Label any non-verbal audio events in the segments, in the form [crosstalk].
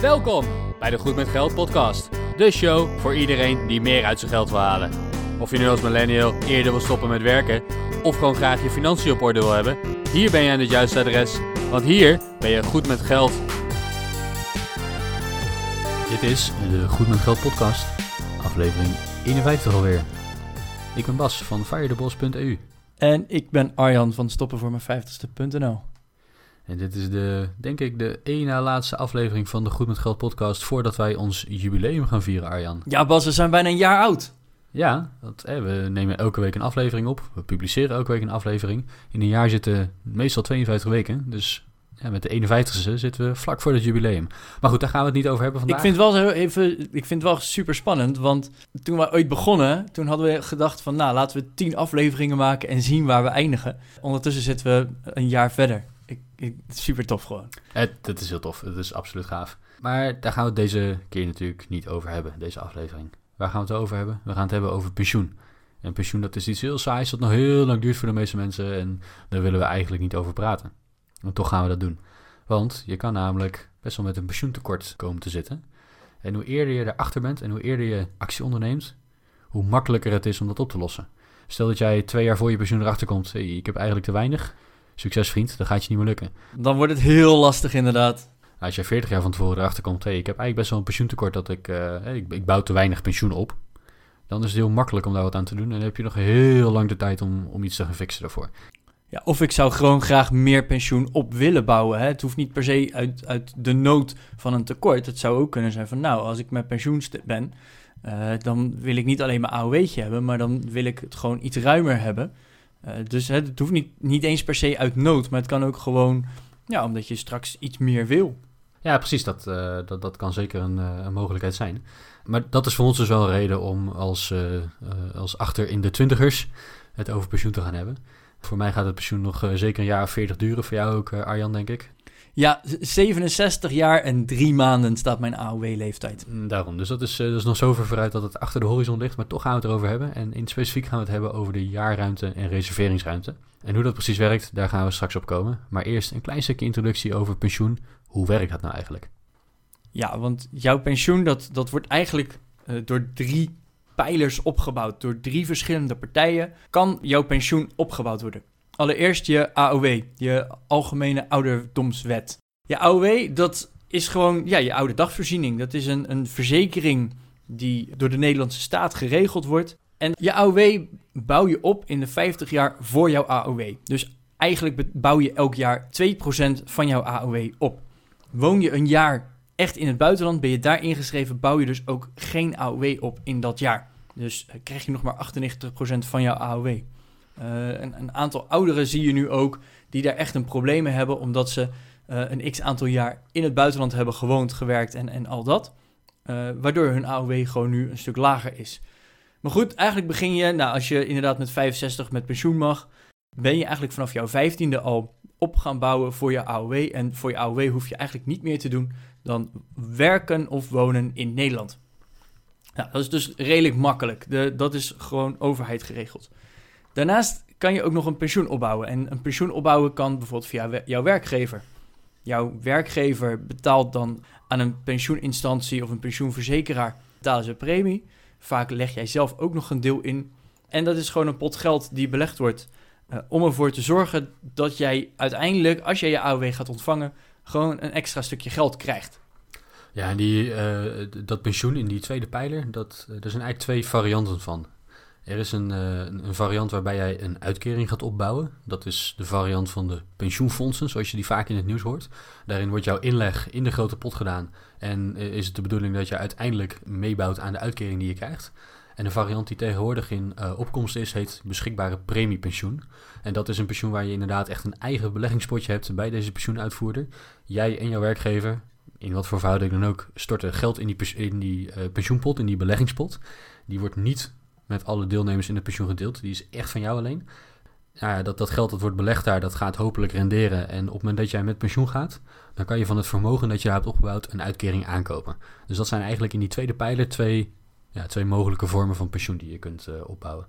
Welkom bij de Goed met Geld podcast. De show voor iedereen die meer uit zijn geld wil halen. Of je nu als millennial eerder wil stoppen met werken of gewoon graag je financiën op orde wil hebben, hier ben je aan het juiste adres, want hier ben je goed met geld. Dit is de Goed met Geld podcast, aflevering 51 alweer. Ik ben Bas van firedebos.eu En ik ben Arjan van stoppenvoormijn50ste.nl. en dit is de, denk ik, de één na laatste aflevering van de Goed met Geld podcast voordat wij ons jubileum gaan vieren, Arjan. Ja, Bas, we zijn bijna een jaar oud. Ja, eh, we nemen elke week een aflevering op. We publiceren elke week een aflevering. In een jaar zitten meestal 52 weken. Dus ja, met de 51ste zitten we vlak voor het jubileum. Maar goed, daar gaan we het niet over hebben vandaag. Ik vind, het wel zo even, ik vind het wel super spannend, want toen we ooit begonnen, toen hadden we gedacht van, nou, laten we tien afleveringen maken en zien waar we eindigen. Ondertussen zitten we een jaar verder. Super tof gewoon. Het, het is heel tof. Het is absoluut gaaf. Maar daar gaan we het deze keer natuurlijk niet over hebben, deze aflevering. Waar gaan we het over hebben? We gaan het hebben over pensioen. En pensioen, dat is iets heel saais, dat nog heel lang duurt voor de meeste mensen. En daar willen we eigenlijk niet over praten. En toch gaan we dat doen. Want je kan namelijk best wel met een pensioentekort komen te zitten. En hoe eerder je erachter bent en hoe eerder je actie onderneemt, hoe makkelijker het is om dat op te lossen. Stel dat jij twee jaar voor je pensioen erachter komt, ik heb eigenlijk te weinig. Succes vriend, dat gaat je niet meer lukken. Dan wordt het heel lastig inderdaad. Als jij 40 jaar van tevoren erachter komt, hey, ik heb eigenlijk best wel een pensioentekort dat ik, eh, ik, ik bouw te weinig pensioen op. Dan is het heel makkelijk om daar wat aan te doen. En dan heb je nog heel lang de tijd om, om iets te gaan fixen daarvoor. Ja, of ik zou gewoon graag meer pensioen op willen bouwen. Hè? Het hoeft niet per se uit, uit de nood van een tekort. Het zou ook kunnen zijn van, nou, als ik met pensioen ben, eh, dan wil ik niet alleen mijn AOW'tje hebben, maar dan wil ik het gewoon iets ruimer hebben. Eh, dus het hoeft niet, niet eens per se uit nood, maar het kan ook gewoon, ja, omdat je straks iets meer wil. Ja, precies. Dat, eh, dat, dat kan zeker een, eh, een mogelijkheid zijn. Maar dat is voor ons dus wel een reden om als, als achter in de twintigers het over pensioen te gaan hebben. Voor mij gaat het pensioen nog zeker een jaar of 40 duren. Voor jou ook, Arjan, denk ik. Ja, z- 67 jaar en drie maanden staat mijn AOW-leeftijd. Mm, Daarom. Dus dat is, eh, dat is nog zover vooruit dat het achter de horizon ligt. Maar toch gaan we het erover hebben. En in specifiek gaan we het hebben over de jaarruimte en reserveringsruimte. En hoe dat precies werkt, daar gaan we straks op komen. Maar eerst een klein stukje introductie over pensioen. Hoe werkt dat nou eigenlijk? Ja, want jouw pensioen, dat, dat wordt eigenlijk eh, door drie pijlers opgebouwd. Door drie verschillende partijen kan jouw pensioen opgebouwd worden. Allereerst je AOW, je Algemene Ouderdomswet. Je AOW, dat is gewoon ja, je oude dagvoorziening. Dat is een, een verzekering die door de Nederlandse staat geregeld wordt. En je AOW bouw je op in de 50 jaar voor jouw AOW. Dus eigenlijk bouw je elk jaar 2% van jouw AOW op. Woon je een jaar echt in het buitenland, ben je daar ingeschreven, bouw je dus ook geen AOW op in dat jaar. Dus eh, krijg je nog maar 98% van jouw AOW. Eh, een, een aantal ouderen zie je nu ook die daar echt een probleem mee hebben, omdat ze eh, een x aantal jaar in het buitenland hebben gewoond, gewerkt en, en al dat. Eh, waardoor hun AOW gewoon nu een stuk lager is. Maar goed, eigenlijk begin je, nou, als je inderdaad met 65 met pensioen mag, ben je eigenlijk vanaf jouw 15e al op gaan bouwen voor je AOW. En voor je AOW hoef je eigenlijk niet meer te doen dan werken of wonen in Nederland. Nou, dat is dus redelijk makkelijk. De, dat is gewoon overheid geregeld. Daarnaast kan je ook nog een pensioen opbouwen. En een pensioen opbouwen kan bijvoorbeeld via jouw werkgever. Jouw werkgever betaalt dan aan een pensioeninstantie of een pensioenverzekeraar betalen ze premie. Vaak leg jij zelf ook nog een deel in. En dat is gewoon een pot geld die belegd wordt eh, om ervoor te zorgen dat jij uiteindelijk, als jij je AOW gaat ontvangen, gewoon een extra stukje geld krijgt. Ja, en die, eh, dat pensioen in die tweede pijler, dat, eh, er zijn eigenlijk twee varianten van. Er is een, eh, een een variant waarbij jij een uitkering gaat opbouwen. Dat is de variant van de pensioenfondsen, zoals je die vaak in het nieuws hoort. Daarin wordt jouw inleg in de grote pot gedaan. En eh, is het de bedoeling dat je uiteindelijk meebouwt aan de uitkering die je krijgt. En de variant die tegenwoordig in eh, opkomst is, heet beschikbare premiepensioen. En dat is een pensioen waar je inderdaad echt een eigen beleggingspotje hebt bij deze pensioenuitvoerder. Jij en jouw werkgever in wat voor verhouding dan ook, storten geld in die, in die pensioenpot, in die beleggingspot. Die wordt niet met alle deelnemers in het pensioen gedeeld. Die is echt van jou alleen. Nou ja, dat, dat geld dat wordt belegd daar, dat gaat hopelijk renderen. En op het moment dat jij met pensioen gaat, dan kan je van het vermogen dat je hebt opgebouwd een uitkering aankopen. Dus dat zijn eigenlijk in die tweede pijler twee, ja, twee mogelijke vormen van pensioen die je kunt eh, opbouwen.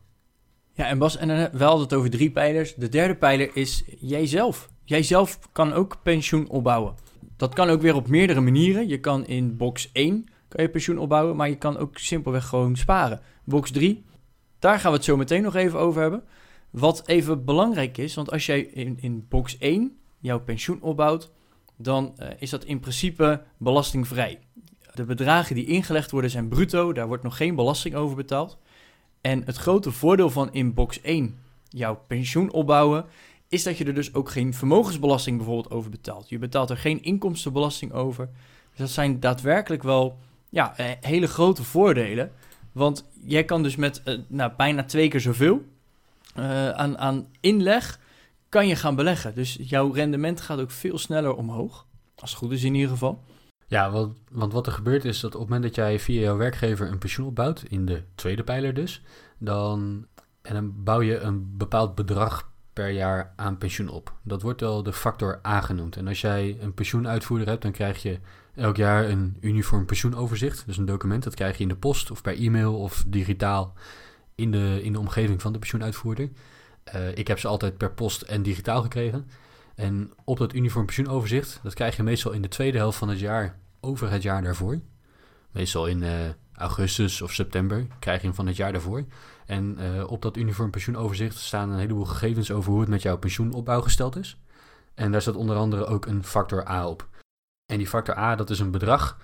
Ja, en Bas, en dan hebben we hadden het over drie pijlers. De derde pijler is jijzelf. Jijzelf kan ook pensioen opbouwen. Dat kan ook weer op meerdere manieren. Je kan in box 1 kan je pensioen opbouwen, maar je kan ook simpelweg gewoon sparen. Box 3, daar gaan we het zo meteen nog even over hebben. Wat even belangrijk is, want als jij in, in box 1 jouw pensioen opbouwt, dan uh, is dat in principe belastingvrij. De bedragen die ingelegd worden zijn bruto, daar wordt nog geen belasting over betaald. En het grote voordeel van in box 1 jouw pensioen opbouwen, is dat je er dus ook geen vermogensbelasting bijvoorbeeld over betaalt. Je betaalt er geen inkomstenbelasting over. Dus dat zijn daadwerkelijk wel ja, eh, hele grote voordelen. Want jij kan dus met uh, nou, bijna twee keer zoveel uh, aan, aan inleg kan je gaan beleggen. Dus jouw rendement gaat ook veel sneller omhoog. Als het goed is in ieder geval. Ja, want, want wat er gebeurt is dat op het moment dat jij via jouw werkgever een pensioen opbouwt, in de tweede pijler dus, dan, en dan bouw je een bepaald bedrag per jaar aan pensioen op. Dat wordt wel de factor A genoemd. En als jij een pensioenuitvoerder hebt, dan krijg je elk jaar een uniform pensioenoverzicht. Dus een document, dat krijg je in de post of per e-mail of digitaal in de, in de omgeving van de pensioenuitvoerder. Uh, ik heb ze altijd per post en digitaal gekregen. En op dat uniform pensioenoverzicht, dat krijg je meestal in de tweede helft van het jaar over het jaar daarvoor. Meestal in uh, augustus of september krijg je hem van het jaar daarvoor. En uh, op dat uniform pensioenoverzicht staan een heleboel gegevens over hoe het met jouw pensioenopbouw gesteld is. En daar staat onder andere ook een factor A op. En die factor A, dat is een bedrag.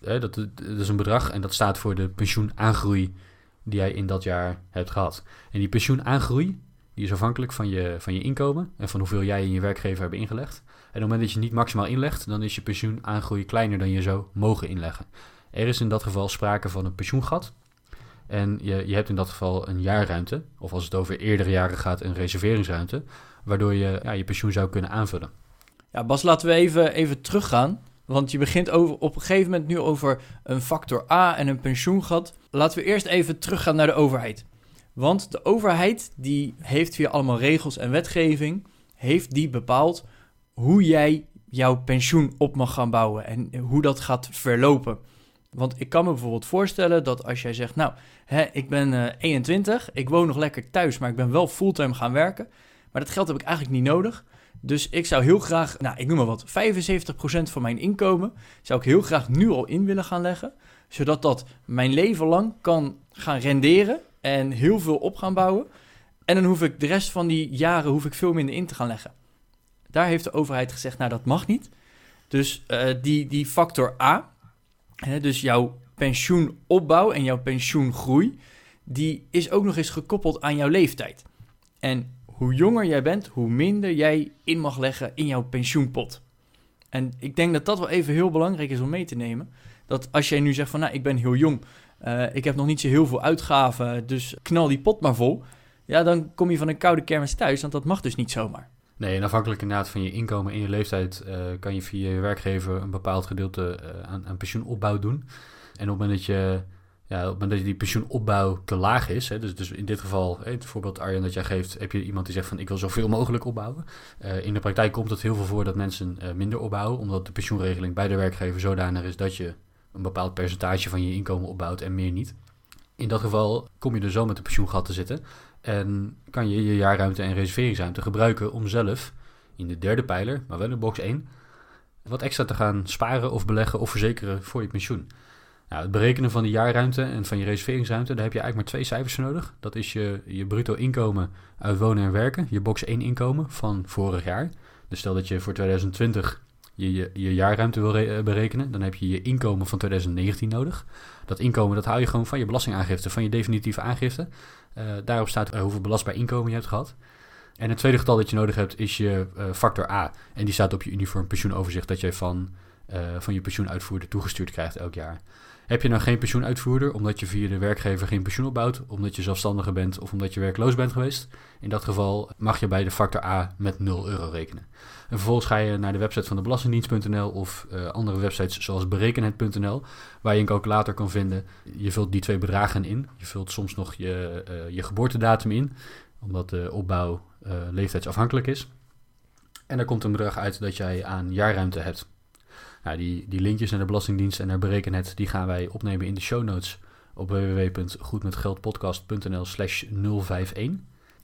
Hè, dat, dat, is een bedrag en dat staat voor de pensioenaangroei die jij in dat jaar hebt gehad. En die pensioenaangroei, die is afhankelijk van je, van je inkomen en van hoeveel jij en je werkgever hebben ingelegd. En op het moment dat je niet maximaal inlegt, dan is je pensioenaangroei kleiner dan je zou mogen inleggen. Er is in dat geval sprake van een pensioengat. En je, je hebt in dat geval een jaarruimte, of als het over eerdere jaren gaat, een reserveringsruimte, waardoor je ja, je pensioen zou kunnen aanvullen. Ja, Bas, laten we even, even teruggaan. Want je begint over, op een gegeven moment nu over een factor A en een pensioengat. Laten we eerst even teruggaan naar de overheid. Want de overheid die heeft via allemaal regels en wetgeving, heeft die bepaald hoe jij jouw pensioen op mag gaan bouwen en hoe dat gaat verlopen. Want ik kan me bijvoorbeeld voorstellen dat als jij zegt, nou, hè, ik ben uh, eh, 21, ik woon nog lekker thuis, maar ik ben wel fulltime gaan werken. Maar dat geld heb ik eigenlijk niet nodig. Dus ik zou heel graag, nou, ik noem maar wat, 75% van mijn inkomen zou ik heel graag nu al in willen gaan leggen. Zodat dat mijn leven lang kan gaan renderen en heel veel op gaan bouwen. En dan hoef ik de rest van die jaren hoef ik veel minder in te gaan leggen. Daar heeft de overheid gezegd, nou dat mag niet. Dus uh, die, die factor A, dus jouw pensioenopbouw en jouw pensioengroei, die is ook nog eens gekoppeld aan jouw leeftijd. En hoe jonger jij bent, hoe minder jij in mag leggen in jouw pensioenpot. En ik denk dat dat wel even heel belangrijk is om mee te nemen. Dat als jij nu zegt van, nou, ik ben heel jong, uh, ik heb nog niet zo heel veel uitgaven, dus knal die pot maar vol. Ja, dan kom je van een koude kermis thuis, want dat mag dus niet zomaar. Nee, en afhankelijk inderdaad van je inkomen en je leeftijd uh, kan je via je werkgever een bepaald gedeelte uh, aan, aan pensioenopbouw doen. En op het moment dat je ja, dat die pensioenopbouw te laag is, hè, dus, dus in dit geval, hè, het voorbeeld Arjan dat jij geeft, heb je iemand die zegt van ik wil zoveel mogelijk opbouwen. Uh, in de praktijk komt het heel veel voor dat mensen minder opbouwen, omdat de pensioenregeling bij de werkgever zodanig is dat je een bepaald percentage van je inkomen opbouwt en meer niet. In dat geval kom je er zo met de pensioengat te zitten en kan je je jaarruimte en reserveringsruimte gebruiken om zelf in de derde pijler, maar wel in box 1, wat extra te gaan sparen of beleggen of verzekeren voor je pensioen. Nou, het berekenen van die jaarruimte en van je reserveringsruimte, daar heb je eigenlijk maar twee cijfers nodig. Dat is je, je bruto inkomen uit wonen en werken, je box 1 inkomen van vorig jaar. Dus stel dat je voor 2020 je, je, je jaarruimte wil eh, berekenen, dan heb je je inkomen van 2019 nodig. Dat inkomen dat haal je gewoon van je belastingaangifte, van je definitieve aangifte. Uh, daarop staat uh, hoeveel belastbaar inkomen je hebt gehad. En het tweede getal dat je nodig hebt is je factor A. En die staat op je uniform pensioenoverzicht dat je van, van je pensioenuitvoerder toegestuurd krijgt elk jaar. Heb je nou geen pensioenuitvoerder omdat je via de werkgever geen pensioen opbouwt, omdat je zelfstandige bent of omdat je werkloos bent geweest? In dat geval mag je bij de factor A met 0 euro rekenen. En vervolgens ga je naar de website van de Belastingdienst.nl of uh, andere websites zoals berekenhet.nl, waar je een calculator kan vinden. Je vult die twee bedragen in. Je vult soms nog je, uh, je geboortedatum in, omdat de opbouw uh, leeftijdsafhankelijk is. En daar komt een bedrag uit dat jij aan jaarruimte hebt. Nou, die, die linkjes naar de Belastingdienst en naar Berekenhet, die gaan wij opnemen in de show notes op www.goedmetgeldpodcast.nl slash 051.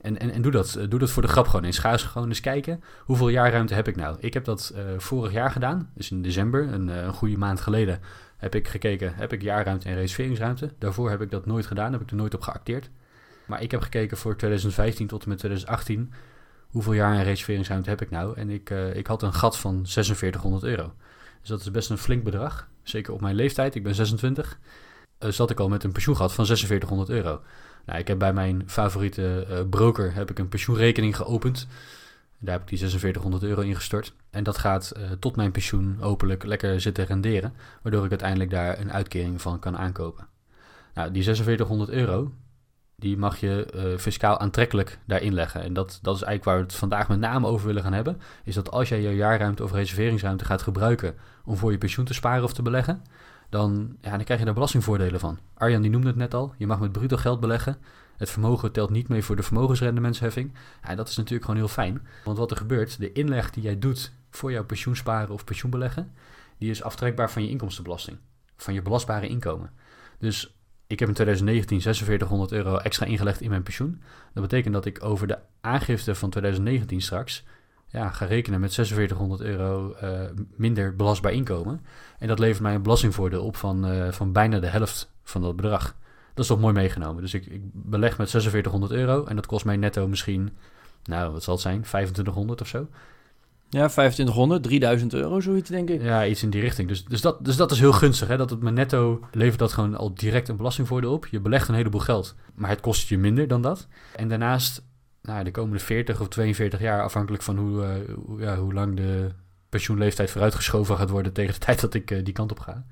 En, en, en doe, dat, doe dat voor de grap gewoon eens. Ga eens gewoon eens kijken, hoeveel jaarruimte heb ik nou? Ik heb dat vorig jaar gedaan, dus in december, een, een goede maand geleden, heb ik gekeken, heb ik jaarruimte en reserveringsruimte. Daarvoor heb ik dat nooit gedaan, heb ik er nooit op geacteerd. Maar ik heb gekeken voor 2015 tot en met 2018, hoeveel jaar en reserveringsruimte heb ik nou? En ik, ik had een gat van 4600 euro. Dus dat is best een flink bedrag. Zeker op mijn leeftijd, ik ben 26, uh, zat ik al met een pensioengat van 4600 euro. Nou, ik heb bij mijn favoriete uh, broker heb ik een pensioenrekening geopend. Daar heb ik die 4600 euro in gestort. En dat gaat uh, tot mijn pensioen hopelijk lekker zitten renderen. Waardoor ik uiteindelijk daar een uitkering van kan aankopen. Nou, die 4600 euro, die mag je uh, fiscaal aantrekkelijk daarin leggen. En dat, dat is eigenlijk waar we het vandaag met name over willen gaan hebben. Is dat als jij je jaarruimte of reserveringsruimte gaat gebruiken om voor je pensioen te sparen of te beleggen, dan, ja, dan krijg je daar belastingvoordelen van. Arjan die noemde het net al, je mag met bruto geld beleggen. Het vermogen telt niet mee voor de vermogensrendementsheffing. Ja, dat is natuurlijk gewoon heel fijn. Want wat er gebeurt, de inleg die jij doet voor jouw pensioensparen of pensioenbeleggen, die is aftrekbaar van je inkomstenbelasting. Van je belastbare inkomen. Dus ik heb in 2019 4600 euro extra ingelegd in mijn pensioen. Dat betekent dat ik over de aangifte van 2019 straks ja, ga rekenen met 4600 euro uh, minder belastbaar inkomen. En dat levert mij een belastingvoordeel op van, uh, van bijna de helft van dat bedrag. Dat is toch mooi meegenomen. Dus ik, ik beleg met 4600 euro en dat kost mij netto misschien, nou wat zal het zijn, 2500 of zo. Ja, 2500, 3000 euro, zoiets denk ik. Ja, iets in die richting. Dus, dus, dat, dus dat is heel gunstig. Hè? Dat het me netto levert dat gewoon al direct een belastingvoordeel op. Je belegt een heleboel geld, maar het kost je minder dan dat. En daarnaast, nou, de komende 40 of 42 jaar, afhankelijk van hoe, uh, hoe, ja, hoe lang de pensioenleeftijd vooruitgeschoven gaat worden tegen de [laughs] tijd dat ik uh, die kant op ga,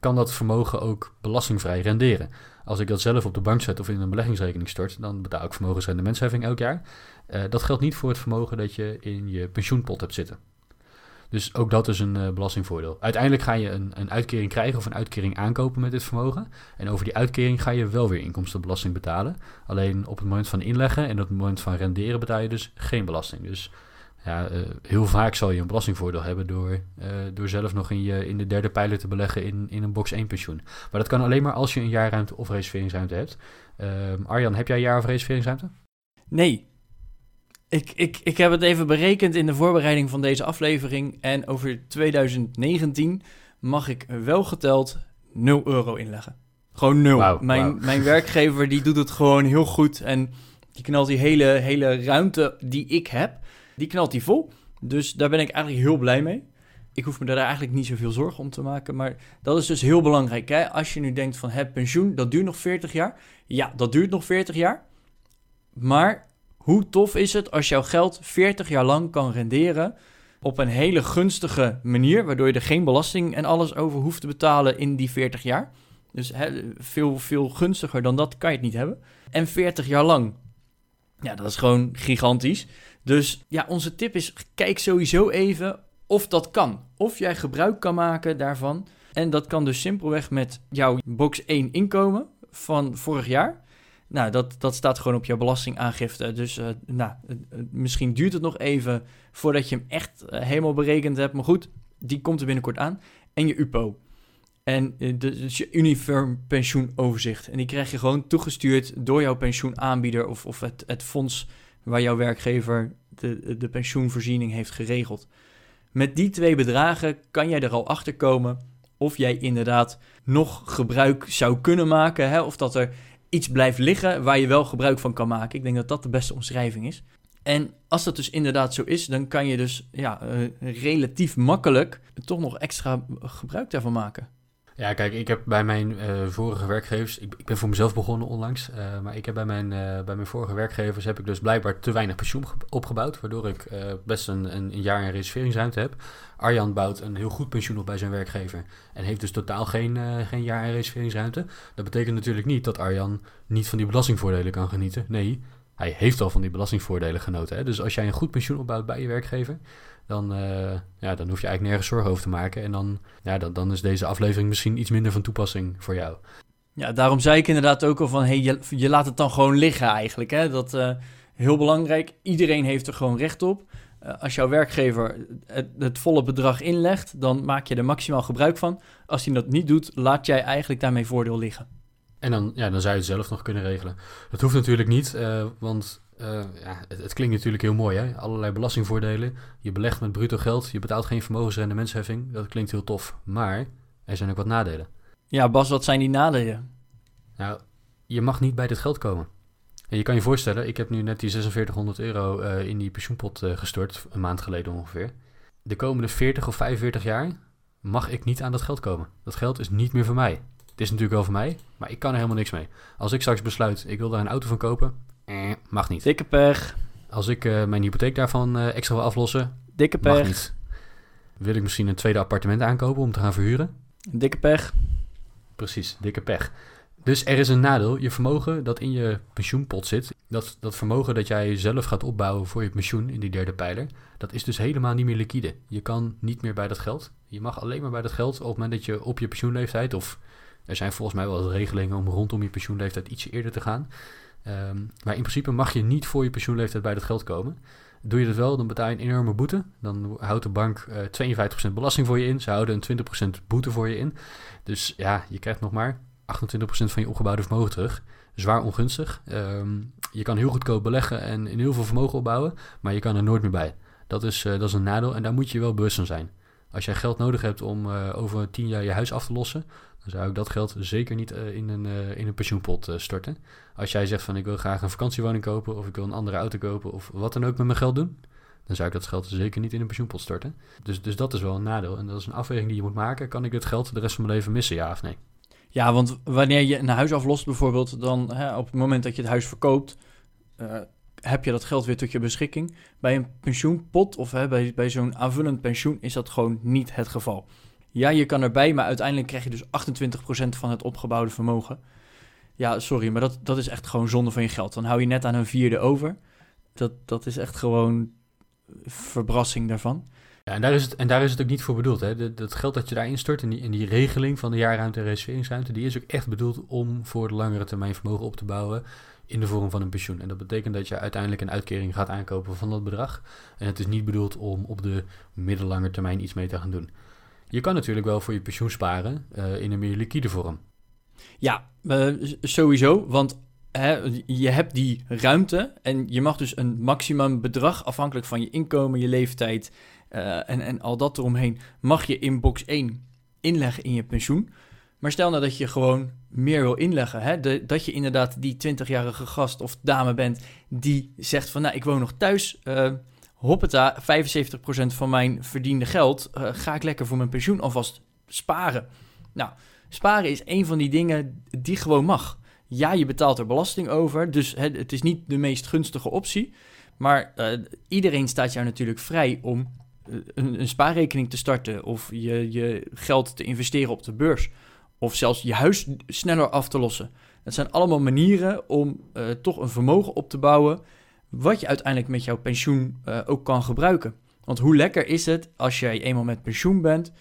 kan dat vermogen ook belastingvrij renderen. Als ik dat zelf op de bank zet of in een beleggingsrekening stort, dan betaal ik vermogensrendementsheffing elk jaar. Uh, dat geldt niet voor het vermogen dat je in je pensioenpot hebt zitten. Dus ook dat is een uh, belastingvoordeel. Uiteindelijk ga je een, een uitkering krijgen of een uitkering aankopen met dit vermogen. En over die uitkering ga je wel weer inkomstenbelasting betalen. Alleen op het moment van inleggen en op het moment van renderen betaal je dus geen belasting. Dus ja, uh, heel vaak zal je een belastingvoordeel hebben door, uh, door zelf nog in, je, in de derde pijler te beleggen in, in een box 1 pensioen. Maar dat kan alleen maar als je een jaarruimte of reserveringsruimte hebt. Uh, Arjan, heb jij jaar- of reserveringsruimte? Nee. Ik, ik, ik heb het even berekend in de voorbereiding van deze aflevering. En over 2019 mag ik wel geteld 0 euro inleggen. Gewoon nul. Wow, mijn, wow. mijn werkgever die doet het gewoon heel goed. En die knalt die hele, hele ruimte die ik heb die knalt die vol. Dus daar ben ik eigenlijk heel blij mee. Ik hoef me daar eigenlijk niet zoveel zorgen om te maken. Maar dat is dus heel belangrijk. Hè? Als je nu denkt van het pensioen, dat duurt nog 40 jaar. Ja, dat duurt nog 40 jaar. Maar hoe tof is het als jouw geld 40 jaar lang kan renderen op een hele gunstige manier, waardoor je er geen belasting en alles over hoeft te betalen in die 40 jaar. Dus veel, veel gunstiger dan dat kan je het niet hebben. En 40 jaar lang. Ja, dat is gewoon gigantisch. Dus ja, onze tip is: kijk sowieso even of dat kan. Of jij gebruik kan maken daarvan. En dat kan dus simpelweg met jouw box 1 inkomen van vorig jaar. Nou, dat, dat staat gewoon op jouw belastingaangifte. Dus uh, nou, uh, misschien duurt het nog even voordat je hem echt helemaal berekend hebt. Maar goed, die komt er binnenkort aan. En je UPO. En dus je uniform pensioenoverzicht. En die krijg je gewoon toegestuurd door jouw pensioenaanbieder of, of het, het fonds waar jouw werkgever de, de pensioenvoorziening heeft geregeld. Met die twee bedragen kan jij er al achter komen of jij inderdaad nog gebruik zou kunnen maken. Hè? Of dat er iets blijft liggen waar je wel gebruik van kan maken. Ik denk dat dat de beste omschrijving is. En als dat dus inderdaad zo is, dan kan je dus ja, uh, relatief makkelijk toch nog extra gebruik daarvan maken. Ja, kijk, ik heb bij mijn uh, vorige werkgevers, ik, ik, ben voor mezelf begonnen onlangs, uh, maar ik heb bij mijn, uh, bij mijn vorige werkgevers heb ik dus blijkbaar te weinig pensioen opgebouwd, waardoor ik best een, een, jaar in reserveringsruimte heb. Arjan bouwt een heel goed pensioen op bij zijn werkgever en heeft dus totaal geen, geen jaar in reserveringsruimte. Dat betekent natuurlijk niet dat Arjan niet van die belastingvoordelen kan genieten. Nee, hij heeft al van die belastingvoordelen genoten. Hè? Dus als jij een goed pensioen opbouwt bij je werkgever, dan, uh, ja, dan hoef je eigenlijk nergens zorgen over te maken. En dan, ja, dan, dan is deze aflevering misschien iets minder van toepassing voor jou. Ja, daarom zei ik inderdaad ook al van, hey, je, laat het dan gewoon liggen eigenlijk. Hè? Dat uh, heel belangrijk. Iedereen heeft er gewoon recht op. Uh, als jouw werkgever het, volle bedrag inlegt, dan maak je er maximaal gebruik van. Als hij dat niet doet, laat jij eigenlijk daarmee voordeel liggen. En dan, ja, dan zou je het zelf nog kunnen regelen. Dat hoeft natuurlijk niet, want eh, ja, het, het, klinkt natuurlijk heel mooi, hè? Allerlei belastingvoordelen. Je belegt met bruto geld, je betaalt geen vermogensrendementsheffing. Dat klinkt heel tof. Maar er zijn ook wat nadelen. Ja, Bas, wat zijn die nadelen? Nou, je mag niet bij dit geld komen. En je kan je voorstellen, ik heb nu net die 4600 euro uh, in die pensioenpot gestort, een maand geleden ongeveer. De komende 40 of 45 jaar mag ik niet aan dat geld komen. Dat geld is niet meer voor mij. Het is natuurlijk wel voor mij, maar ik kan er helemaal niks mee. Als ik straks besluit, ik wil daar een auto van kopen, eh, mag niet. Dikke pech. Als ik uh, mijn hypotheek daarvan uh, extra wil aflossen, Dikke pech. mag niet. Wil ik misschien een tweede appartement aankopen om te gaan verhuren? Dikke pech. Precies, dikke pech. Dus er is een nadeel. Je vermogen dat in je pensioenpot zit, dat, dat vermogen dat jij zelf gaat opbouwen voor je pensioen in die derde pijler, dat is dus helemaal niet meer liquide. Je kan niet meer bij dat geld. Je mag alleen maar bij dat geld op het moment dat je op je pensioenleeftijd, of er zijn volgens mij wel regelingen om rondom je pensioenleeftijd ietsje eerder te gaan. Um, maar in principe mag je niet voor je pensioenleeftijd bij dat geld komen. Doe je dat wel, dan betaal je een enorme boete. Dan houdt de bank uh, 52% belasting voor je in. Ze houden een 20% boete voor je in. Dus ja, je krijgt nog maar 28% van je opgebouwde vermogen terug. Zwaar ongunstig. Um, je kan heel goedkoop beleggen en in heel veel vermogen opbouwen, maar je kan er nooit meer bij. Dat is, uh, dat is een nadeel en daar moet je wel bewust van zijn. Als jij geld nodig hebt om uh, over 10 jaar je huis af te lossen, dan zou ik dat geld zeker niet uh, in, een, in een pensioenpot storten. Als jij zegt van ik wil graag een vakantiewoning kopen of ik wil een andere auto kopen of wat dan ook met mijn geld doen, dan zou ik dat geld zeker niet in een pensioenpot storten. Dus, dus dat is wel een nadeel en dat is een afweging die je moet maken. Kan ik het geld de rest van mijn leven missen, ja of nee? Ja, want wanneer je een huis aflost bijvoorbeeld, dan hè, op het moment dat je het huis verkoopt, heb je dat geld weer tot je beschikking. Bij een pensioenpot of hè, bij, bij zo'n aanvullend pensioen is dat gewoon niet het geval. Ja, je kan erbij, maar uiteindelijk krijg je dus 28% van het opgebouwde vermogen. Ja, sorry, maar dat, dat is echt gewoon zonde van je geld. Dan hou je net aan een vierde over. Dat, dat is echt gewoon verbrassing daarvan. Ja, en daar is het, en daar is het ook niet voor bedoeld. Hè? Dat geld dat je daarin stort in die, in die regeling van de jaarruimte en reserveringsruimte, die is ook echt bedoeld om voor de langere termijn vermogen op te bouwen in de vorm van een pensioen. En dat betekent dat je uiteindelijk een uitkering gaat aankopen van dat bedrag. En het is niet bedoeld om op de middellange termijn iets mee te gaan doen. Je kan natuurlijk wel voor je pensioen sparen uh, in een meer liquide vorm. Ja, uh, sowieso. Want He, je hebt die ruimte en je mag dus een maximum bedrag afhankelijk van je inkomen, je leeftijd uh, en, en al dat eromheen, mag je in box 1 inleggen in je pensioen. Maar stel nou dat je gewoon meer wil inleggen, hè? Dat je inderdaad die 20-jarige gast of dame bent die zegt van nou ik woon nog thuis, hoppata, 75% van mijn verdiende geld uh, ga ik lekker voor mijn pensioen alvast sparen. Nou, sparen is een van die dingen die gewoon mag. Ja, je betaalt er belasting over, dus het, is niet de meest gunstige optie. Maar uh, iedereen staat jou natuurlijk vrij om een, een, spaarrekening te starten of je, je geld te investeren op de beurs of zelfs je huis sneller af te lossen. Dat zijn allemaal manieren om toch een vermogen op te bouwen wat je uiteindelijk met jouw pensioen uh, ook kan gebruiken. Want hoe lekker is het als jij eenmaal met pensioen bent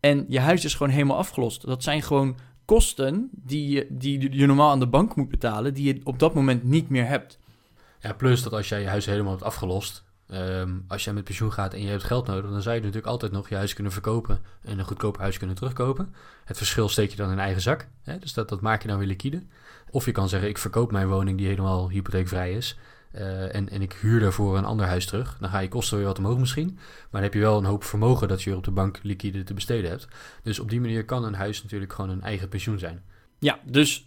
en je huis is gewoon helemaal afgelost. Dat zijn gewoon kosten die je, die je normaal aan de bank moet betalen, die je op dat moment niet meer hebt. Ja, plus dat als jij je huis helemaal hebt afgelost, um, als jij met pensioen gaat en je hebt geld nodig, dan zou je natuurlijk altijd nog je huis kunnen verkopen en een goedkoop huis kunnen terugkopen. Het verschil steek je dan in eigen zak, hè? dus dat, dat maak je dan weer liquide. Of je kan zeggen, ik verkoop mijn woning die helemaal hypotheekvrij is. Uh, en, en ik huur daarvoor een ander huis terug. Dan ga je kosten weer wat omhoog misschien. Maar dan heb je wel een hoop vermogen dat je op de bank liquide te besteden hebt. Dus op die manier kan een huis natuurlijk gewoon een eigen pensioen zijn. Ja, dus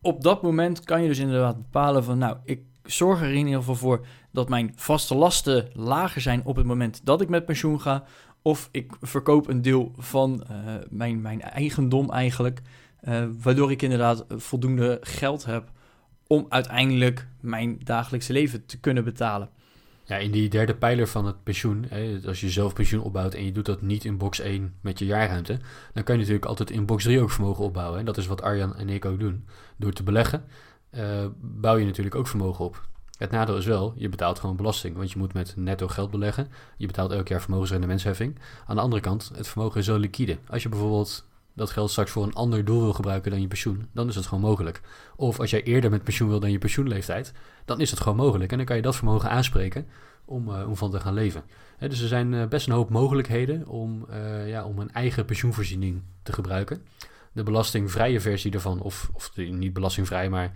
op dat moment kan je dus inderdaad bepalen van... nou, ik zorg er in ieder geval voor dat mijn vaste lasten lager zijn op het moment dat ik met pensioen ga. Of ik verkoop een deel van uh, mijn, mijn eigendom eigenlijk. Uh, waardoor ik inderdaad voldoende geld heb om uiteindelijk mijn dagelijkse leven te kunnen betalen. Ja, in die derde pijler van het pensioen, hè, als je zelf pensioen opbouwt en je doet dat niet in box 1 met je jaarruimte, dan kan je natuurlijk altijd in box 3 ook vermogen opbouwen. En dat is wat Arjan en ik ook doen. Door te beleggen uh, bouw je natuurlijk ook vermogen op. Het nadeel is wel, je betaalt gewoon belasting, want je moet met netto geld beleggen. Je betaalt elk jaar vermogensrendementsheffing. Aan de andere kant, het vermogen is zo liquide. Als je bijvoorbeeld dat geld straks voor een ander doel wil gebruiken dan je pensioen, dan is het gewoon mogelijk. Of als jij eerder met pensioen wil dan je pensioenleeftijd, dan is het gewoon mogelijk. En dan kan je dat vermogen aanspreken om, uh, van te gaan leven. Dus er zijn uh, best een hoop mogelijkheden om, uh, ja, om een eigen pensioenvoorziening te gebruiken. De belastingvrije versie daarvan, of, of de, niet belastingvrij, maar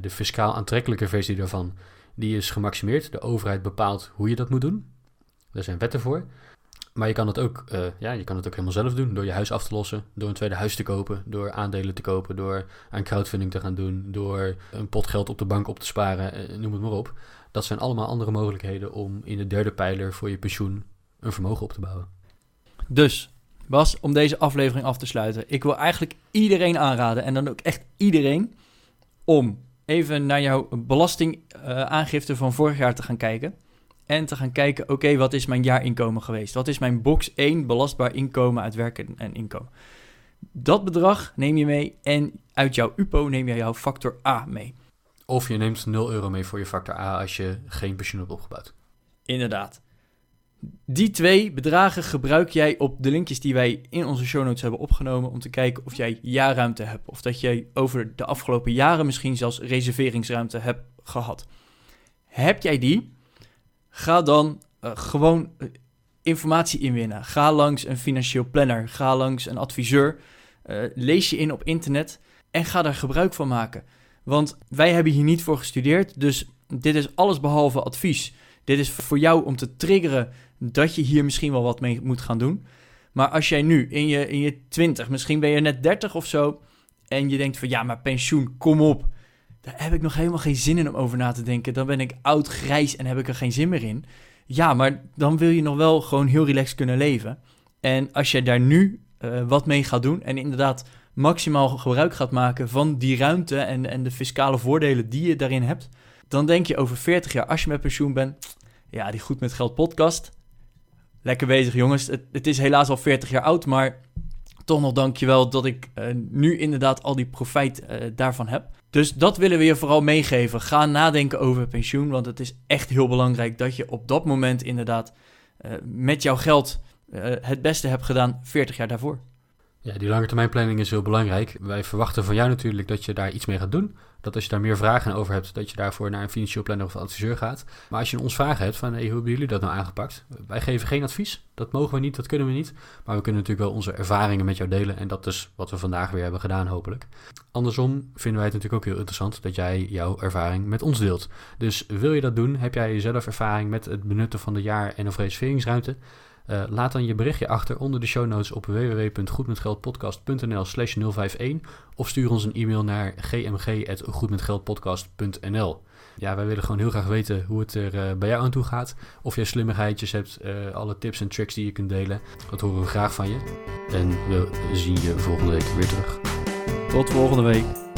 de fiscaal aantrekkelijke versie daarvan, die is gemaximeerd. De overheid bepaalt hoe je dat moet doen. Er zijn wetten voor. Maar je kan het ook, uh, ja, je kan het ook helemaal zelf doen. Door je huis af te lossen, door een tweede huis te kopen, door aandelen te kopen, door aan crowdfunding te gaan doen, door een pot geld op de bank op te sparen, uh, noem het maar op. Dat zijn allemaal andere mogelijkheden om in de derde pijler voor je pensioen een vermogen op te bouwen. Dus, Bas, om deze aflevering af te sluiten. Ik wil eigenlijk iedereen aanraden, en dan ook echt iedereen, om even naar jouw belastingaangifte van vorig jaar te gaan kijken. En te gaan kijken, oké, wat is mijn jaarinkomen geweest? Wat is mijn box 1 belastbaar inkomen uit werken en inkomen? Dat bedrag neem je mee en uit jouw UPO neem je jouw factor A mee. Of je neemt 0 euro mee voor je factor A als je geen pensioen hebt opgebouwd. Inderdaad. Die twee bedragen gebruik jij op de linkjes die wij in onze show notes hebben opgenomen om te kijken of jij jaarruimte hebt. Of dat jij over de afgelopen jaren misschien zelfs reserveringsruimte hebt gehad. Heb jij die? Ga dan uh, gewoon uh, informatie inwinnen. Ga langs een financieel planner. Ga langs een adviseur. Uh, lees je in op internet en ga daar gebruik van maken. Want wij hebben hier niet voor gestudeerd, dus dit is alles behalve advies. Dit is voor jou om te triggeren dat je hier misschien wel wat mee moet gaan doen. Maar als jij nu in je, in je 20, misschien ben je net 30 of zo, en je denkt van ja, maar pensioen, kom op. Daar heb ik nog helemaal geen zin in om over na te denken. Dan ben ik oud, grijs en heb ik er geen zin meer in. Ja, maar dan wil je nog wel gewoon heel relaxed kunnen leven. En als je daar nu uh, wat mee gaat doen en inderdaad maximaal gebruik gaat maken van die ruimte en, en de fiscale voordelen die je daarin hebt, dan denk je over 40 jaar, als je met pensioen bent, ja, die Goed met Geld podcast. Lekker bezig, jongens. Het, het is helaas al 40 jaar oud, maar toch nog dankjewel dat ik uh, nu inderdaad al die profijt uh, daarvan heb. Dus dat willen we je vooral meegeven. Ga nadenken over pensioen, want het is echt heel belangrijk dat je op dat moment inderdaad uh, met jouw geld het beste hebt gedaan 40 jaar daarvoor. Ja, die lange termijn planning is heel belangrijk. Wij verwachten van jou natuurlijk dat je daar iets mee gaat doen. Dat als je daar meer vragen over hebt, dat je daarvoor naar een financieel planner of adviseur gaat. Maar als je ons vragen hebt van hey, hoe hebben jullie dat nou aangepakt? Wij geven geen advies. Dat mogen we niet, dat kunnen we niet. Maar we kunnen natuurlijk wel onze ervaringen met jou delen. En dat is wat we vandaag weer hebben gedaan, hopelijk. Andersom vinden wij het natuurlijk ook heel interessant dat jij jouw ervaring met ons deelt. Dus wil je dat doen? Heb jij zelf ervaring met het benutten van de jaar- en of reserveringsruimte? Uh, laat dan je berichtje achter onder de show notes op www.goedmetgeldpodcast.nl slash 051 of stuur ons een e-mail naar gmg.goedmetgeldpodcast.nl Ja, wij willen gewoon heel graag weten hoe het er uh, bij jou aan toe gaat. Of jij slimmigheidjes hebt, uh, alle tips en tricks die je kunt delen. Dat horen we graag van je. En we zien je volgende week weer terug. Tot volgende week.